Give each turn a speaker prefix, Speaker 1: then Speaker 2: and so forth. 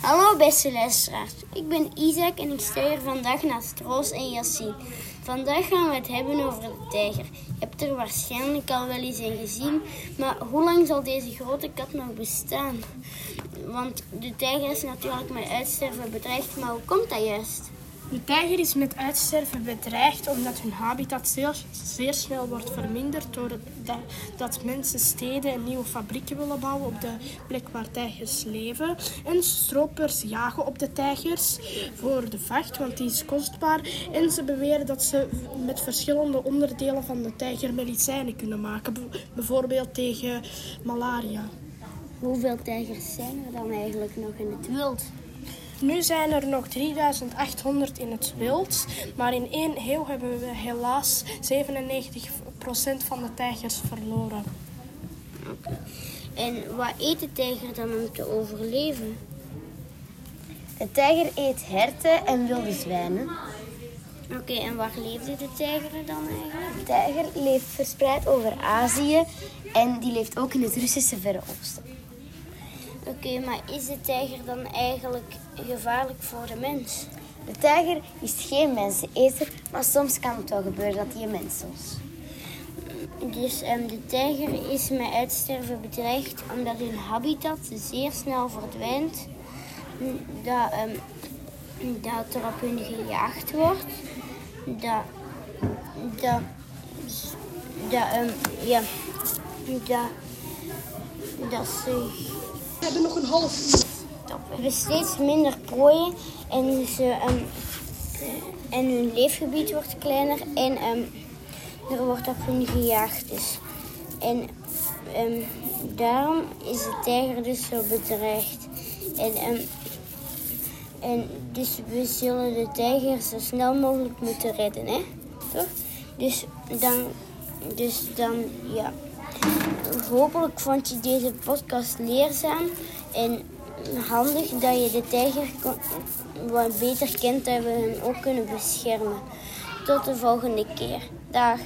Speaker 1: Hallo beste luisteraars, ik ben Isaac en ik hier vandaag naast Roos en Yassine. Vandaag gaan we het hebben over de tijger. Je hebt er waarschijnlijk al wel eens een gezien, maar hoe lang zal deze grote kat nog bestaan? Want de tijger is natuurlijk met uitsterven bedreigd, maar hoe komt dat juist?
Speaker 2: De tijger is met uitsterven bedreigd omdat hun habitat zeer, zeer snel wordt verminderd doordat dat mensen steden en nieuwe fabrieken willen bouwen op de plek waar tijgers leven. En stropers jagen op de tijgers voor de vacht, want die is kostbaar. En ze beweren dat ze met verschillende onderdelen van de tijger medicijnen kunnen maken, bijvoorbeeld tegen malaria.
Speaker 1: Hoeveel tijgers zijn er dan eigenlijk nog in het wild?
Speaker 2: Nu zijn er nog 3800 in het wild, maar in één eeuw hebben we helaas 97% van de tijgers verloren.
Speaker 1: En wat eet de tijger dan om te overleven?
Speaker 3: De tijger eet herten en wilde zwijnen.
Speaker 1: Oké, en waar leefde de tijger dan eigenlijk?
Speaker 3: De tijger leeft verspreid over Azië en die leeft ook in het Russische Verre Oosten.
Speaker 1: Oké, maar is de tijger dan eigenlijk gevaarlijk voor de mens?
Speaker 3: De tijger is geen menseneter, maar soms kan het wel gebeuren dat hij een mens is.
Speaker 1: Dus um, de tijger is met uitsterven bedreigd omdat hun habitat zeer snel verdwijnt. Dat, um, dat er op hun gejaagd wordt. Dat, dat, dat, um, ja, dat, dat ze
Speaker 2: we hebben nog een half uur.
Speaker 1: We hebben steeds minder prooien en, ze, um, en hun leefgebied wordt kleiner en um, er wordt op hun gejaagd. Dus. En um, daarom is de tijger dus zo bedreigd. En, en dus we zullen de tijger zo snel mogelijk moeten redden, hè? Toch? Dus dan, dus dan ja hopelijk vond je deze podcast leerzaam en handig dat je de tijger wat beter kent en we hem ook kunnen beschermen. Tot de volgende keer. Dag.